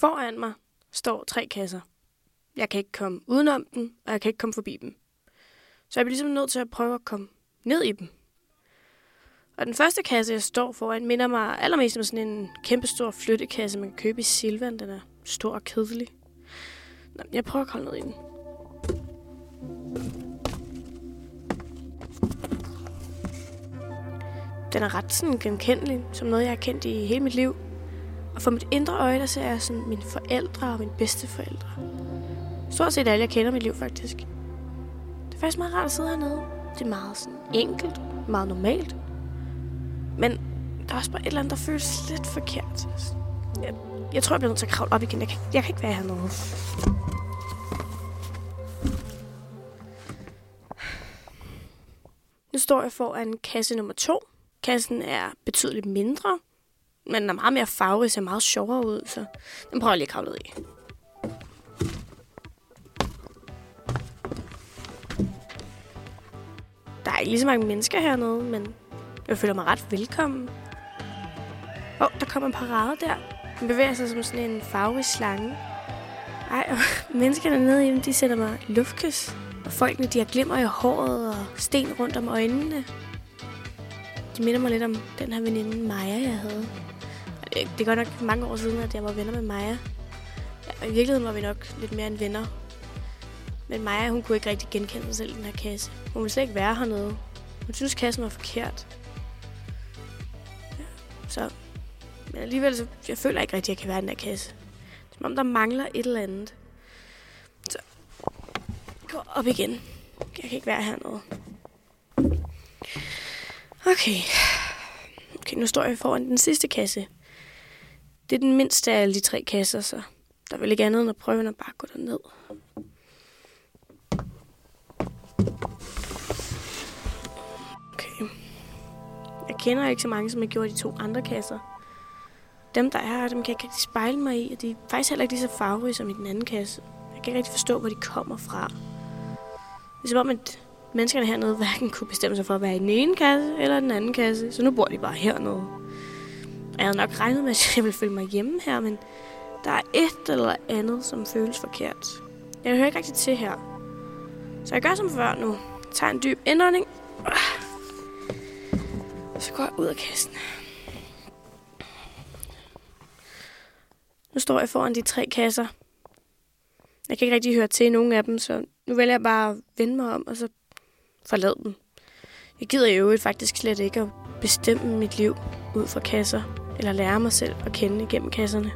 Foran mig står tre kasser. Jeg kan ikke komme udenom dem, og jeg kan ikke komme forbi dem. Så jeg bliver ligesom nødt til at prøve at komme ned i dem. Og den første kasse, jeg står foran, minder mig allermest om sådan en kæmpestor flyttekasse, man kan købe i Silvan. Den er stor og kedelig. Nå, jeg prøver at holde ned i den. Den er ret sådan genkendelig, som noget, jeg har kendt i hele mit liv. Og for mit indre øje, der ser jeg sådan mine forældre og mine bedsteforældre. Stort set alle, jeg kender i mit liv, faktisk. Det er faktisk meget rart at sidde hernede. Det er meget sådan enkelt, meget normalt. Men der er også bare et eller andet, der føles lidt forkert. Jeg, jeg tror, jeg bliver nødt til at kravle op igen. Jeg kan, jeg kan ikke være hernede. Nu står jeg foran kasse nummer to. Kassen er betydeligt mindre, men den er meget mere farverig, ser meget sjovere ud, så den prøver jeg lige at kravle ud i. Der er ikke lige så mange mennesker hernede, men jeg føler mig ret velkommen. Åh, oh, der kommer en parade der. Den bevæger sig som sådan en farverig slange. Ej, og menneskerne nede i de sætter mig luftkys. Og folkene, de har glimmer i håret og sten rundt om øjnene. De minder mig lidt om den her veninde Maja, jeg havde. Det, det er godt nok mange år siden, at jeg var venner med Maja. Ja, I virkeligheden var vi nok lidt mere end venner. Men Maja, hun kunne ikke rigtig genkende sig selv i den her kasse. Hun ville slet ikke være hernede. Hun synes, kassen var forkert. Ja, så... Men alligevel, så jeg føler ikke rigtig, at jeg kan være i den her kasse. Det er som om, der mangler et eller andet. Så... Gå op igen. Jeg kan ikke være hernede. Okay. Okay, nu står jeg foran den sidste kasse. Det er den mindste af alle de tre kasser, så der er vel ikke andet end at prøve end at bare gå derned. Okay. Jeg kender ikke så mange, som jeg gjorde de to andre kasser. Dem, der er her, dem kan jeg ikke rigtig spejle mig i, og de er faktisk heller ikke lige så farverige som i den anden kasse. Jeg kan ikke rigtig forstå, hvor de kommer fra. Det er som om, at menneskerne hernede hverken kunne bestemme sig for at være i den ene kasse eller den anden kasse, så nu bor de bare hernede. Jeg havde nok regnet med, at jeg ville føle mig hjemme her, men der er et eller andet, som føles forkert. Jeg hører ikke rigtig til her. Så jeg gør som før nu. Jeg tager en dyb indånding. Og så går jeg ud af kassen. Nu står jeg foran de tre kasser. Jeg kan ikke rigtig høre til nogen af dem, så nu vælger jeg bare at vende mig om, og så forlade dem. Jeg gider jo faktisk slet ikke at bestemme mit liv ud fra kasser, eller lære mig selv at kende igennem kasserne.